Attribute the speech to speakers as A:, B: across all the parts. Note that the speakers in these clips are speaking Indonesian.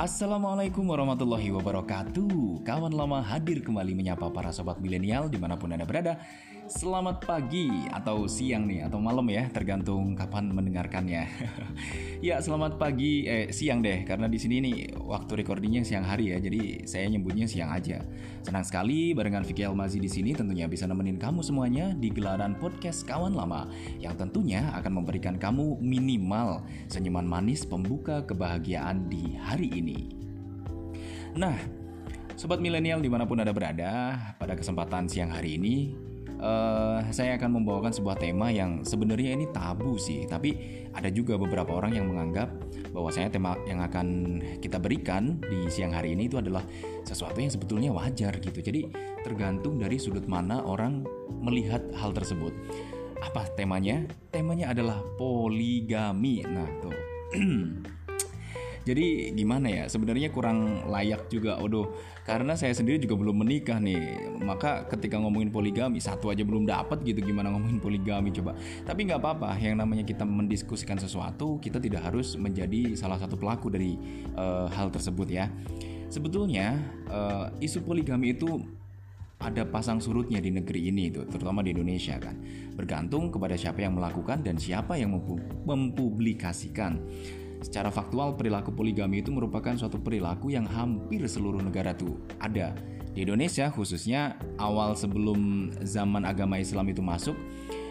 A: Assalamualaikum warahmatullahi wabarakatuh. Kawan lama hadir kembali menyapa para sobat milenial di mana pun anda berada Selamat pagi atau siang nih atau malam ya tergantung kapan mendengarkannya. Ya selamat pagi eh siang deh karena di sini nih waktu recordingnya siang hari ya jadi saya nyebutnya siang aja. Senang sekali barengan Vicky Almazi di sini tentunya bisa nemenin kamu semuanya di gelaran podcast kawan lama Yang tentunya akan memberikan kamu minimal senyuman manis pembuka kebahagiaan di hari ini. Nah, Sobat milenial di mana pun Anda berada, pada kesempatan siang hari ini uh, saya akan membawakan sebuah tema yang sebenarnya ini tabu sih, tapi ada juga beberapa orang yang menganggap bahwasanya tema yang akan kita berikan di siang hari ini itu adalah sesuatu yang sebetulnya wajar gitu. Jadi tergantung dari sudut mana orang melihat hal tersebut. Apa temanya? Temanya adalah poligami. Nah, tuh. jadi gimana ya? Sebenarnya kurang layak juga. Odo karena saya sendiri juga belum menikah nih. Maka ketika ngomongin poligami satu aja belum dapat gitu gimana ngomongin poligami coba. Tapi nggak apa-apa yang namanya kita mendiskusikan sesuatu kita tidak harus menjadi salah satu pelaku dari uh, hal tersebut ya. Sebetulnya uh, isu poligami itu ada pasang surutnya di negeri ini itu, terutama di Indonesia kan. Bergantung kepada siapa yang melakukan dan siapa yang mempublikasikan. Secara faktual, perilaku poligami itu merupakan suatu perilaku yang hampir seluruh negara tuh ada. Di Indonesia khususnya awal sebelum zaman agama Islam itu masuk,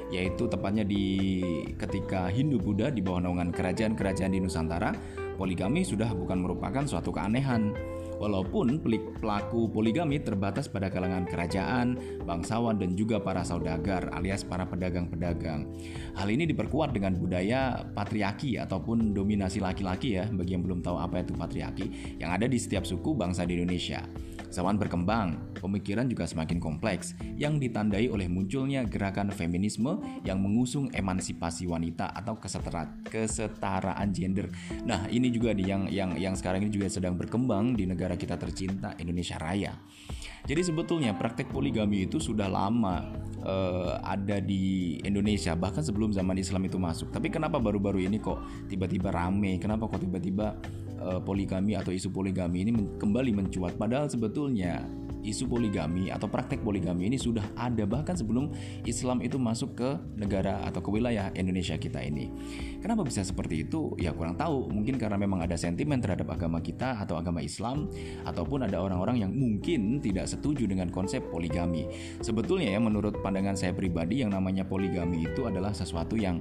A: yaitu tepatnya di ketika Hindu Buddha di bawah naungan kerajaan-kerajaan di Nusantara, poligami sudah bukan merupakan suatu keanehan Walaupun pelaku poligami terbatas pada kalangan kerajaan, bangsawan, dan juga para saudagar alias para pedagang-pedagang. Hal ini diperkuat dengan budaya patriarki ataupun dominasi laki-laki ya, bagi yang belum tahu apa itu patriarki, yang ada di setiap suku bangsa di Indonesia. Zaman berkembang, pemikiran juga semakin kompleks yang ditandai oleh munculnya gerakan feminisme yang mengusung emansipasi wanita atau kesetara, kesetaraan gender. Nah, ini juga yang yang yang sekarang ini juga sedang berkembang di negara kita tercinta Indonesia Raya. Jadi sebetulnya praktek poligami itu sudah lama uh, ada di Indonesia bahkan sebelum zaman Islam itu masuk. Tapi kenapa baru-baru ini kok tiba-tiba rame? Kenapa kok tiba-tiba uh, poligami atau isu poligami ini men kembali mencuat padahal sebetulnya isu poligami atau praktek poligami ini sudah ada bahkan sebelum Islam itu masuk ke negara atau ke wilayah Indonesia kita ini. Kenapa bisa seperti itu? Ya kurang tahu. Mungkin karena memang ada sentimen terhadap agama kita atau agama Islam ataupun ada orang-orang yang mungkin tidak setuju dengan konsep poligami. Sebetulnya ya menurut pandangan saya pribadi yang namanya poligami itu adalah sesuatu yang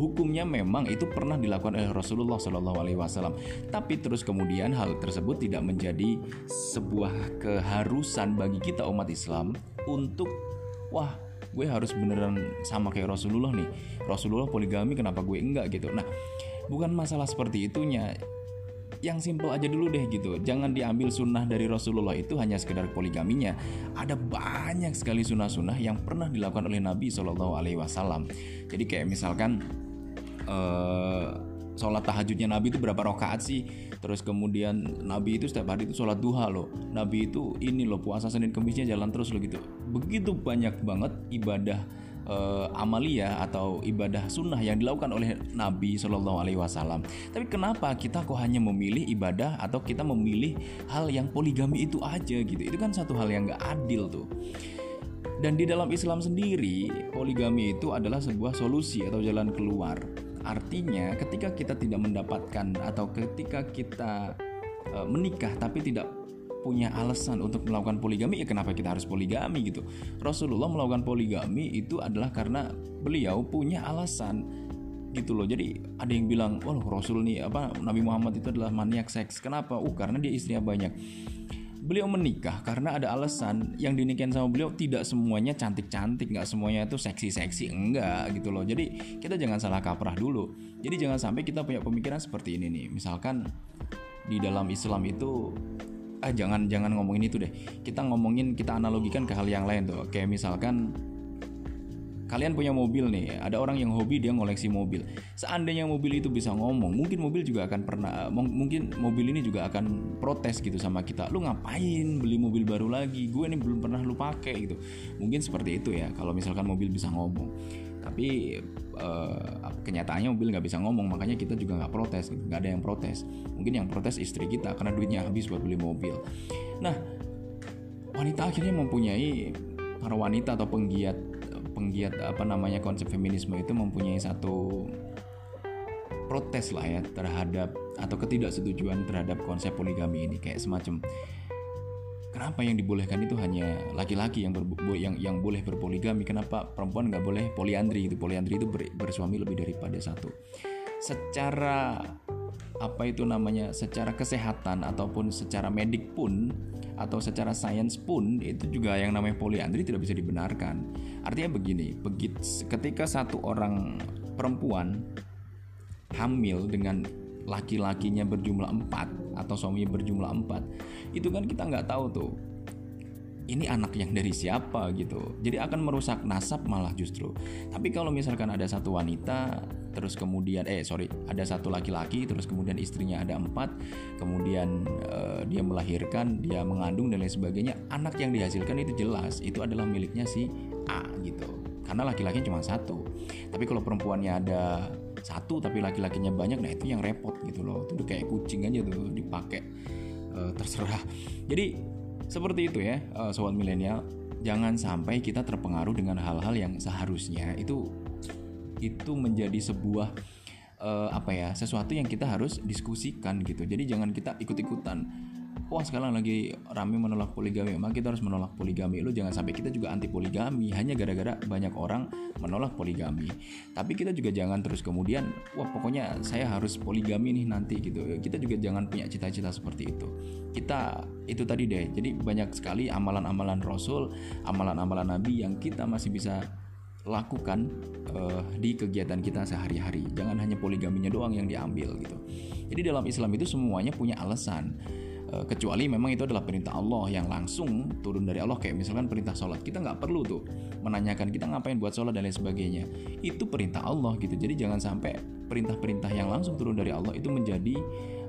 A: hukumnya memang itu pernah dilakukan oleh Rasulullah Shallallahu Alaihi Wasallam. Tapi terus kemudian hal tersebut tidak menjadi sebuah keharusan bagi kita umat Islam untuk wah gue harus beneran sama kayak Rasulullah nih. Rasulullah poligami kenapa gue enggak gitu. Nah bukan masalah seperti itunya yang simple aja dulu deh gitu jangan diambil sunnah dari Rasulullah itu hanya sekedar poligaminya ada banyak sekali sunnah-sunnah yang pernah dilakukan oleh Nabi Shallallahu Alaihi Wasallam jadi kayak misalkan uh, sholat tahajudnya Nabi itu berapa rakaat sih? Terus kemudian Nabi itu setiap hari itu sholat duha loh. Nabi itu ini loh puasa Senin Kemisnya jalan terus loh gitu. Begitu banyak banget ibadah uh, amalia atau ibadah sunnah yang dilakukan oleh Nabi Shallallahu Alaihi Wasallam. Tapi kenapa kita kok hanya memilih ibadah atau kita memilih hal yang poligami itu aja gitu? Itu kan satu hal yang gak adil tuh. Dan di dalam Islam sendiri, poligami itu adalah sebuah solusi atau jalan keluar. Artinya, ketika kita tidak mendapatkan atau ketika kita e, menikah tapi tidak punya alasan untuk melakukan poligami, ya kenapa kita harus poligami gitu? Rasulullah melakukan poligami itu adalah karena beliau punya alasan gitu loh. Jadi ada yang bilang, "Oh, Rasul nih apa Nabi Muhammad itu adalah maniak seks." Kenapa? Uh, karena dia istrinya banyak beliau menikah karena ada alasan yang dinikahin sama beliau tidak semuanya cantik-cantik nggak semuanya itu seksi-seksi enggak gitu loh. Jadi kita jangan salah kaprah dulu. Jadi jangan sampai kita punya pemikiran seperti ini nih. Misalkan di dalam Islam itu ah jangan jangan ngomongin itu deh. Kita ngomongin kita analogikan ke hal yang lain tuh. Kayak misalkan kalian punya mobil nih ada orang yang hobi dia ngoleksi mobil. Seandainya mobil itu bisa ngomong mungkin mobil juga akan pernah mungkin mobil ini juga akan protes gitu sama kita. Lu ngapain beli mobil baru lagi? Gue ini belum pernah lu pakai gitu. Mungkin seperti itu ya kalau misalkan mobil bisa ngomong. Tapi uh, kenyataannya mobil nggak bisa ngomong makanya kita juga nggak protes nggak ada yang protes. Mungkin yang protes istri kita karena duitnya habis buat beli mobil. Nah wanita akhirnya mempunyai para wanita atau penggiat penggiat apa namanya konsep feminisme itu mempunyai satu protes lah ya terhadap atau ketidaksetujuan terhadap konsep poligami ini kayak semacam kenapa yang dibolehkan itu hanya laki-laki yang yang yang boleh berpoligami? Kenapa perempuan nggak boleh poliandri itu poliandri itu ber, bersuami lebih daripada satu. Secara apa itu namanya secara kesehatan ataupun secara medik pun atau secara sains pun itu juga yang namanya poliandri tidak bisa dibenarkan. Artinya begini begitu ketika satu orang perempuan hamil dengan laki-lakinya berjumlah empat atau suaminya berjumlah empat itu kan kita nggak tahu tuh ini anak yang dari siapa gitu. Jadi akan merusak nasab malah justru. Tapi kalau misalkan ada satu wanita terus kemudian eh sorry ada satu laki-laki terus kemudian istrinya ada empat kemudian uh, dia melahirkan dia mengandung dan lain sebagainya. Anak yang dihasilkan itu jelas itu adalah miliknya si A gitu. Karena laki-laki cuma satu. Tapi kalau perempuannya ada satu tapi laki-lakinya banyak nah itu yang repot gitu loh. Itu kayak kucing aja tuh dipakai uh, terserah. Jadi seperti itu ya uh, sobat milenial. Jangan sampai kita terpengaruh dengan hal-hal yang seharusnya. Itu itu menjadi sebuah uh, apa ya sesuatu yang kita harus diskusikan gitu. Jadi jangan kita ikut-ikutan. Wah sekarang lagi rame menolak poligami. Memang kita harus menolak poligami? Lu jangan sampai kita juga anti poligami. Hanya gara-gara banyak orang menolak poligami. Tapi kita juga jangan terus kemudian wah pokoknya saya harus poligami nih nanti gitu. Kita juga jangan punya cita-cita seperti itu. Kita itu tadi deh. Jadi banyak sekali amalan-amalan rasul amalan-amalan nabi yang kita masih bisa lakukan uh, di kegiatan kita sehari-hari. Jangan hanya poligaminya doang yang diambil gitu. Jadi dalam Islam itu semuanya punya alasan. Eh, kecuali memang itu adalah perintah Allah yang langsung turun dari Allah kayak misalkan perintah sholat kita nggak perlu tuh menanyakan kita ngapain buat sholat dan lain sebagainya itu perintah Allah gitu jadi jangan sampai perintah-perintah yang langsung turun dari Allah itu menjadi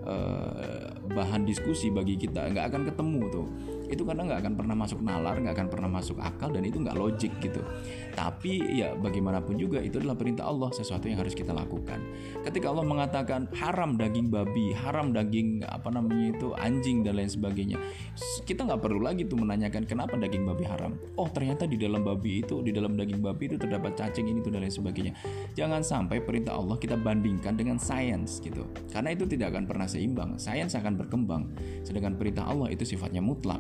A: uh, bahan diskusi bagi kita nggak akan ketemu tuh itu karena nggak akan pernah masuk nalar nggak akan pernah masuk akal dan itu nggak logik gitu. Tapi ya bagaimanapun juga itu adalah perintah Allah sesuatu yang harus kita lakukan. Ketika Allah mengatakan haram daging babi haram daging apa namanya itu anjing dan lain sebagainya kita nggak perlu lagi tuh menanyakan kenapa daging babi haram? Oh ternyata di dalam babi itu di dalam daging babi itu terdapat cacing ini tuh dan lain sebagainya. Jangan sampai perintah Allah kita bandingkan dengan sains gitu. Karena itu tidak akan pernah seimbang sains akan berkembang. Sedangkan perintah Allah itu sifatnya mutlak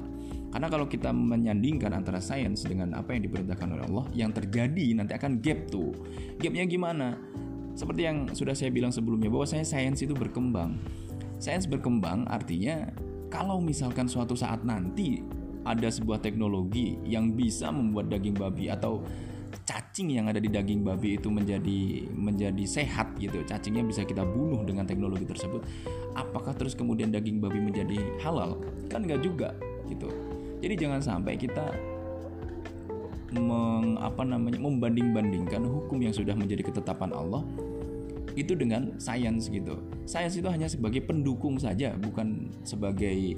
A: karena kalau kita menyandingkan antara sains dengan apa yang diperintahkan oleh Allah, yang terjadi nanti akan gap tuh. Gapnya gimana? Seperti yang sudah saya bilang sebelumnya, bahwa saya sains itu berkembang. Sains berkembang artinya kalau misalkan suatu saat nanti ada sebuah teknologi yang bisa membuat daging babi atau cacing yang ada di daging babi itu menjadi menjadi sehat gitu cacingnya bisa kita bunuh dengan teknologi tersebut apakah terus kemudian daging babi menjadi halal kan nggak juga gitu jadi jangan sampai kita meng, apa namanya membanding-bandingkan hukum yang sudah menjadi ketetapan Allah itu dengan sains gitu. Sains itu hanya sebagai pendukung saja, bukan sebagai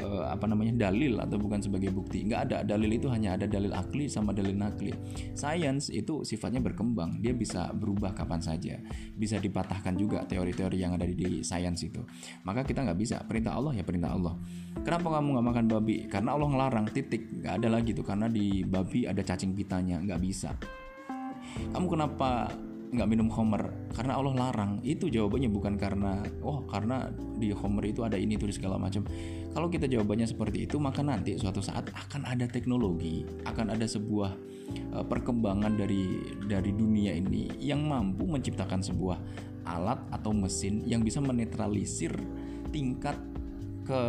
A: uh, apa namanya dalil atau bukan sebagai bukti. Nggak ada. Dalil itu hanya ada dalil akli sama dalil nakli. Sains itu sifatnya berkembang. Dia bisa berubah kapan saja. Bisa dipatahkan juga teori-teori yang ada di, di sains itu. Maka kita nggak bisa. Perintah Allah ya perintah Allah. Kenapa kamu nggak makan babi? Karena Allah ngelarang. Titik. Nggak ada lagi tuh. Karena di babi ada cacing pitanya. Nggak bisa. Kamu kenapa nggak minum homer karena Allah larang. Itu jawabannya bukan karena oh karena di homer itu ada ini itu segala macam. Kalau kita jawabannya seperti itu maka nanti suatu saat akan ada teknologi akan ada sebuah uh, perkembangan dari dari dunia ini yang mampu menciptakan sebuah alat atau mesin yang bisa menetralisir tingkat ke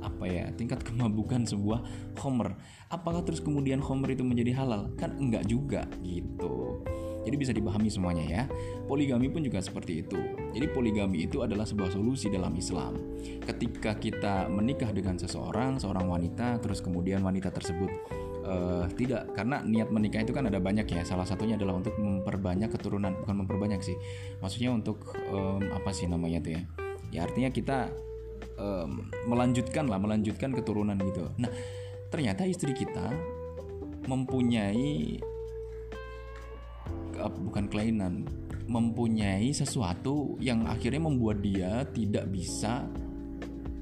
A: apa ya tingkat kemabukan sebuah homer. Apakah terus kemudian homer itu menjadi halal? Kan enggak juga gitu jadi bisa dipahami semuanya ya. Poligami pun juga seperti itu. Jadi poligami itu adalah sebuah solusi dalam Islam. Ketika kita menikah dengan seseorang, seorang wanita, terus kemudian wanita tersebut uh, tidak karena niat menikah itu kan ada banyak ya. Salah satunya adalah untuk memperbanyak keturunan, bukan memperbanyak sih. Maksudnya untuk um, apa sih namanya tuh ya? Ya artinya kita um, melanjutkan lah, melanjutkan keturunan gitu. Nah, ternyata istri kita mempunyai bukan kelainan mempunyai sesuatu yang akhirnya membuat dia tidak bisa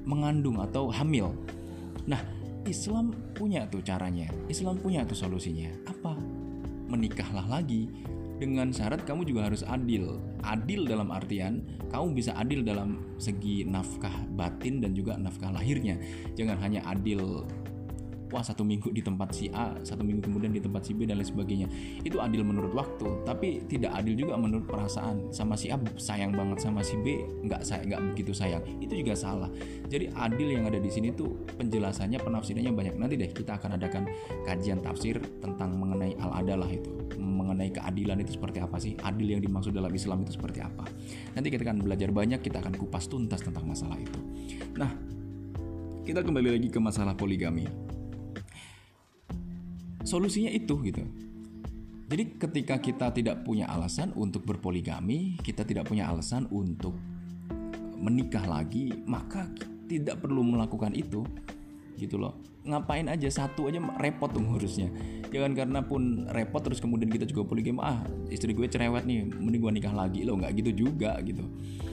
A: mengandung atau hamil. Nah, Islam punya tuh caranya. Islam punya tuh solusinya. Apa? Menikahlah lagi dengan syarat kamu juga harus adil. Adil dalam artian kamu bisa adil dalam segi nafkah batin dan juga nafkah lahirnya. Jangan hanya adil wah satu minggu di tempat si A satu minggu kemudian di tempat si B dan lain sebagainya. Itu adil menurut waktu tapi tidak adil juga menurut perasaan. Sama si A sayang banget sama si B nggak saya nggak begitu sayang. Itu juga salah. Jadi adil yang ada di sini tuh penjelasannya penafsirannya banyak. Nanti deh kita akan adakan kajian tafsir tentang mengenai al adalah itu. Mengenai keadilan itu seperti apa sih? Adil yang dimaksud dalam Islam itu seperti apa? Nanti kita akan belajar banyak kita akan kupas tuntas tentang masalah itu. Nah kita kembali lagi ke masalah poligami solusinya itu gitu. Jadi ketika kita tidak punya alasan untuk berpoligami, kita tidak punya alasan untuk menikah lagi, maka tidak perlu melakukan itu. Gitu loh. Ngapain aja satu aja repot tuh ngurusnya. Jangan karena pun repot terus kemudian kita juga poligami, ah istri gue cerewet nih, mending gue nikah lagi loh, nggak gitu juga gitu.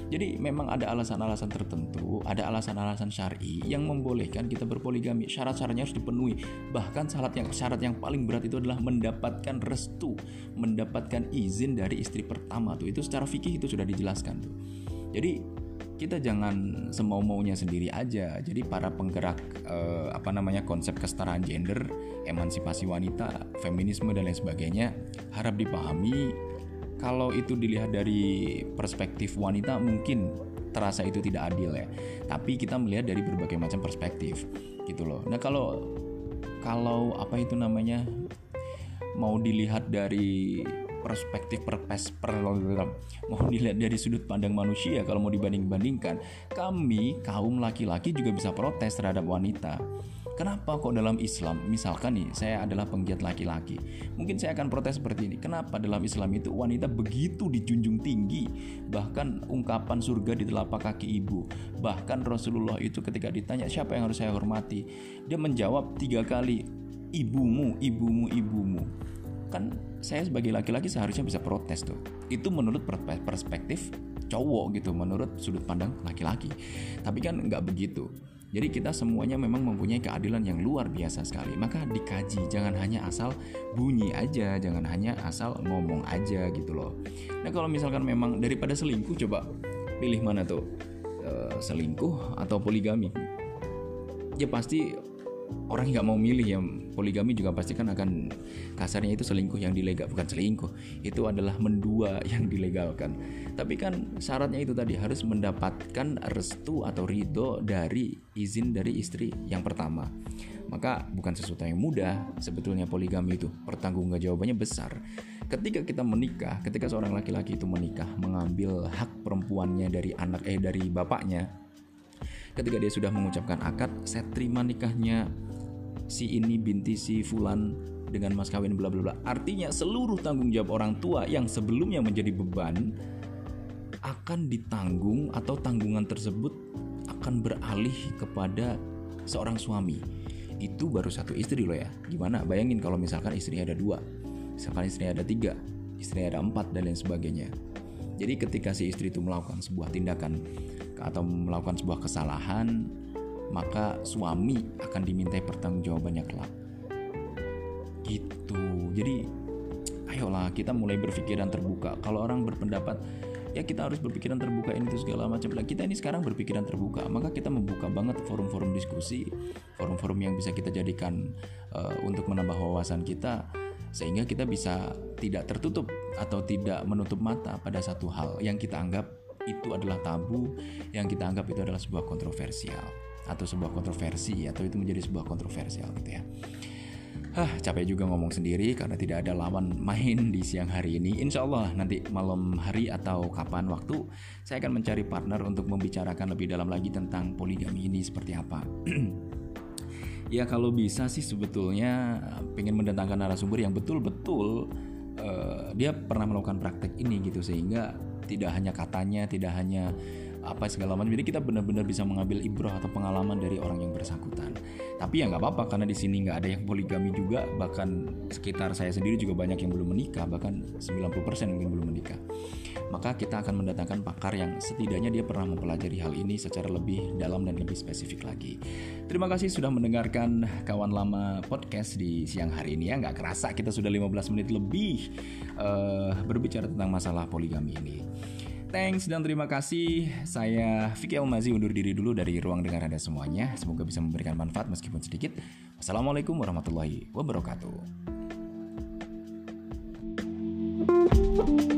A: Jadi memang ada alasan-alasan tertentu, ada alasan-alasan syar'i yang membolehkan kita berpoligami. Syarat-syaratnya harus dipenuhi. Bahkan syarat yang syarat yang paling berat itu adalah mendapatkan restu, mendapatkan izin dari istri pertama tuh. Itu secara fikih itu sudah dijelaskan tuh. Jadi kita jangan semau maunya sendiri aja. Jadi para penggerak eh, apa namanya konsep kesetaraan gender, emansipasi wanita, feminisme dan lain sebagainya harap dipahami. Kalau itu dilihat dari perspektif wanita mungkin terasa itu tidak adil ya. Tapi kita melihat dari berbagai macam perspektif gitu loh. Nah kalau kalau apa itu namanya mau dilihat dari perspektif perpes per, mau dilihat dari sudut pandang manusia kalau mau dibanding bandingkan kami kaum laki-laki juga bisa protes terhadap wanita Kenapa kok dalam Islam, misalkan nih, saya adalah penggiat laki-laki, mungkin saya akan protes seperti ini. Kenapa dalam Islam itu wanita begitu dijunjung tinggi, bahkan ungkapan surga di telapak kaki ibu. Bahkan Rasulullah itu ketika ditanya siapa yang harus saya hormati, dia menjawab tiga kali, ibumu, ibumu, ibumu. Kan saya sebagai laki-laki seharusnya bisa protes tuh. Itu menurut perspektif cowok gitu, menurut sudut pandang laki-laki. Tapi kan nggak begitu jadi kita semuanya memang mempunyai keadilan yang luar biasa sekali. Maka dikaji, jangan hanya asal bunyi aja, jangan hanya asal ngomong aja gitu loh. Nah kalau misalkan memang daripada selingkuh, coba pilih mana tuh e, selingkuh atau poligami? Ya pasti orang nggak mau milih yang poligami juga pasti kan akan kasarnya itu selingkuh yang dilegal bukan selingkuh. Itu adalah mendua yang dilegalkan. Tapi kan syaratnya itu tadi harus mendapatkan restu atau ridho dari izin dari istri yang pertama. Maka bukan sesuatu yang mudah sebetulnya poligami itu pertanggungan jawabannya besar. Ketika kita menikah ketika seorang laki-laki itu menikah mengambil hak perempuannya dari anak eh dari bapaknya ketika dia sudah mengucapkan akad saya terima nikahnya si ini binti si fulan dengan mas kawin bla bla bla. Artinya seluruh tanggung jawab orang tua yang sebelumnya menjadi beban akan ditanggung atau tanggungan tersebut akan beralih kepada seorang suami. Itu baru satu istri loh ya. Gimana? Bayangin kalau misalkan istri ada dua misalkan istri ada tiga istri ada empat dan lain sebagainya. Jadi ketika si istri itu melakukan sebuah tindakan atau melakukan sebuah kesalahan, maka suami akan dimintai pertanggungjawabannya kelak. Gitu. Jadi ayolah kita mulai berpikiran terbuka. Kalau orang berpendapat ya kita harus berpikiran terbuka ini itu segala macam lah kita ini sekarang berpikiran terbuka maka kita membuka banget forum-forum diskusi forum-forum yang bisa kita jadikan uh, untuk menambah wawasan kita sehingga kita bisa tidak tertutup atau tidak menutup mata pada satu hal yang kita anggap itu adalah tabu yang kita anggap itu adalah sebuah kontroversial atau sebuah kontroversi atau itu menjadi sebuah kontroversial gitu ya. Hah, capek juga ngomong sendiri karena tidak ada lawan main di siang hari ini. Insya Allah nanti malam hari atau kapan waktu saya akan mencari partner untuk membicarakan lebih dalam lagi tentang poligami ini seperti apa. ya kalau bisa sih sebetulnya pengen mendatangkan narasumber yang betul-betul uh, dia pernah melakukan praktek ini gitu sehingga tidak hanya katanya tidak hanya apa segala macam. Jadi kita benar-benar bisa mengambil ibrah atau pengalaman dari orang yang bersangkutan. Tapi ya nggak apa-apa karena di sini nggak ada yang poligami juga. Bahkan sekitar saya sendiri juga banyak yang belum menikah, bahkan 90% mungkin belum menikah. Maka kita akan mendatangkan pakar yang setidaknya dia pernah mempelajari hal ini secara lebih dalam dan lebih spesifik lagi. Terima kasih sudah mendengarkan kawan lama podcast di siang hari ini ya. Nggak kerasa kita sudah 15 menit lebih uh, berbicara tentang masalah poligami ini. Thanks dan terima kasih. Saya Vicky Almazi undur diri dulu dari ruang dengar Anda semuanya. Semoga bisa memberikan manfaat meskipun sedikit. Wassalamualaikum warahmatullahi wabarakatuh. thank you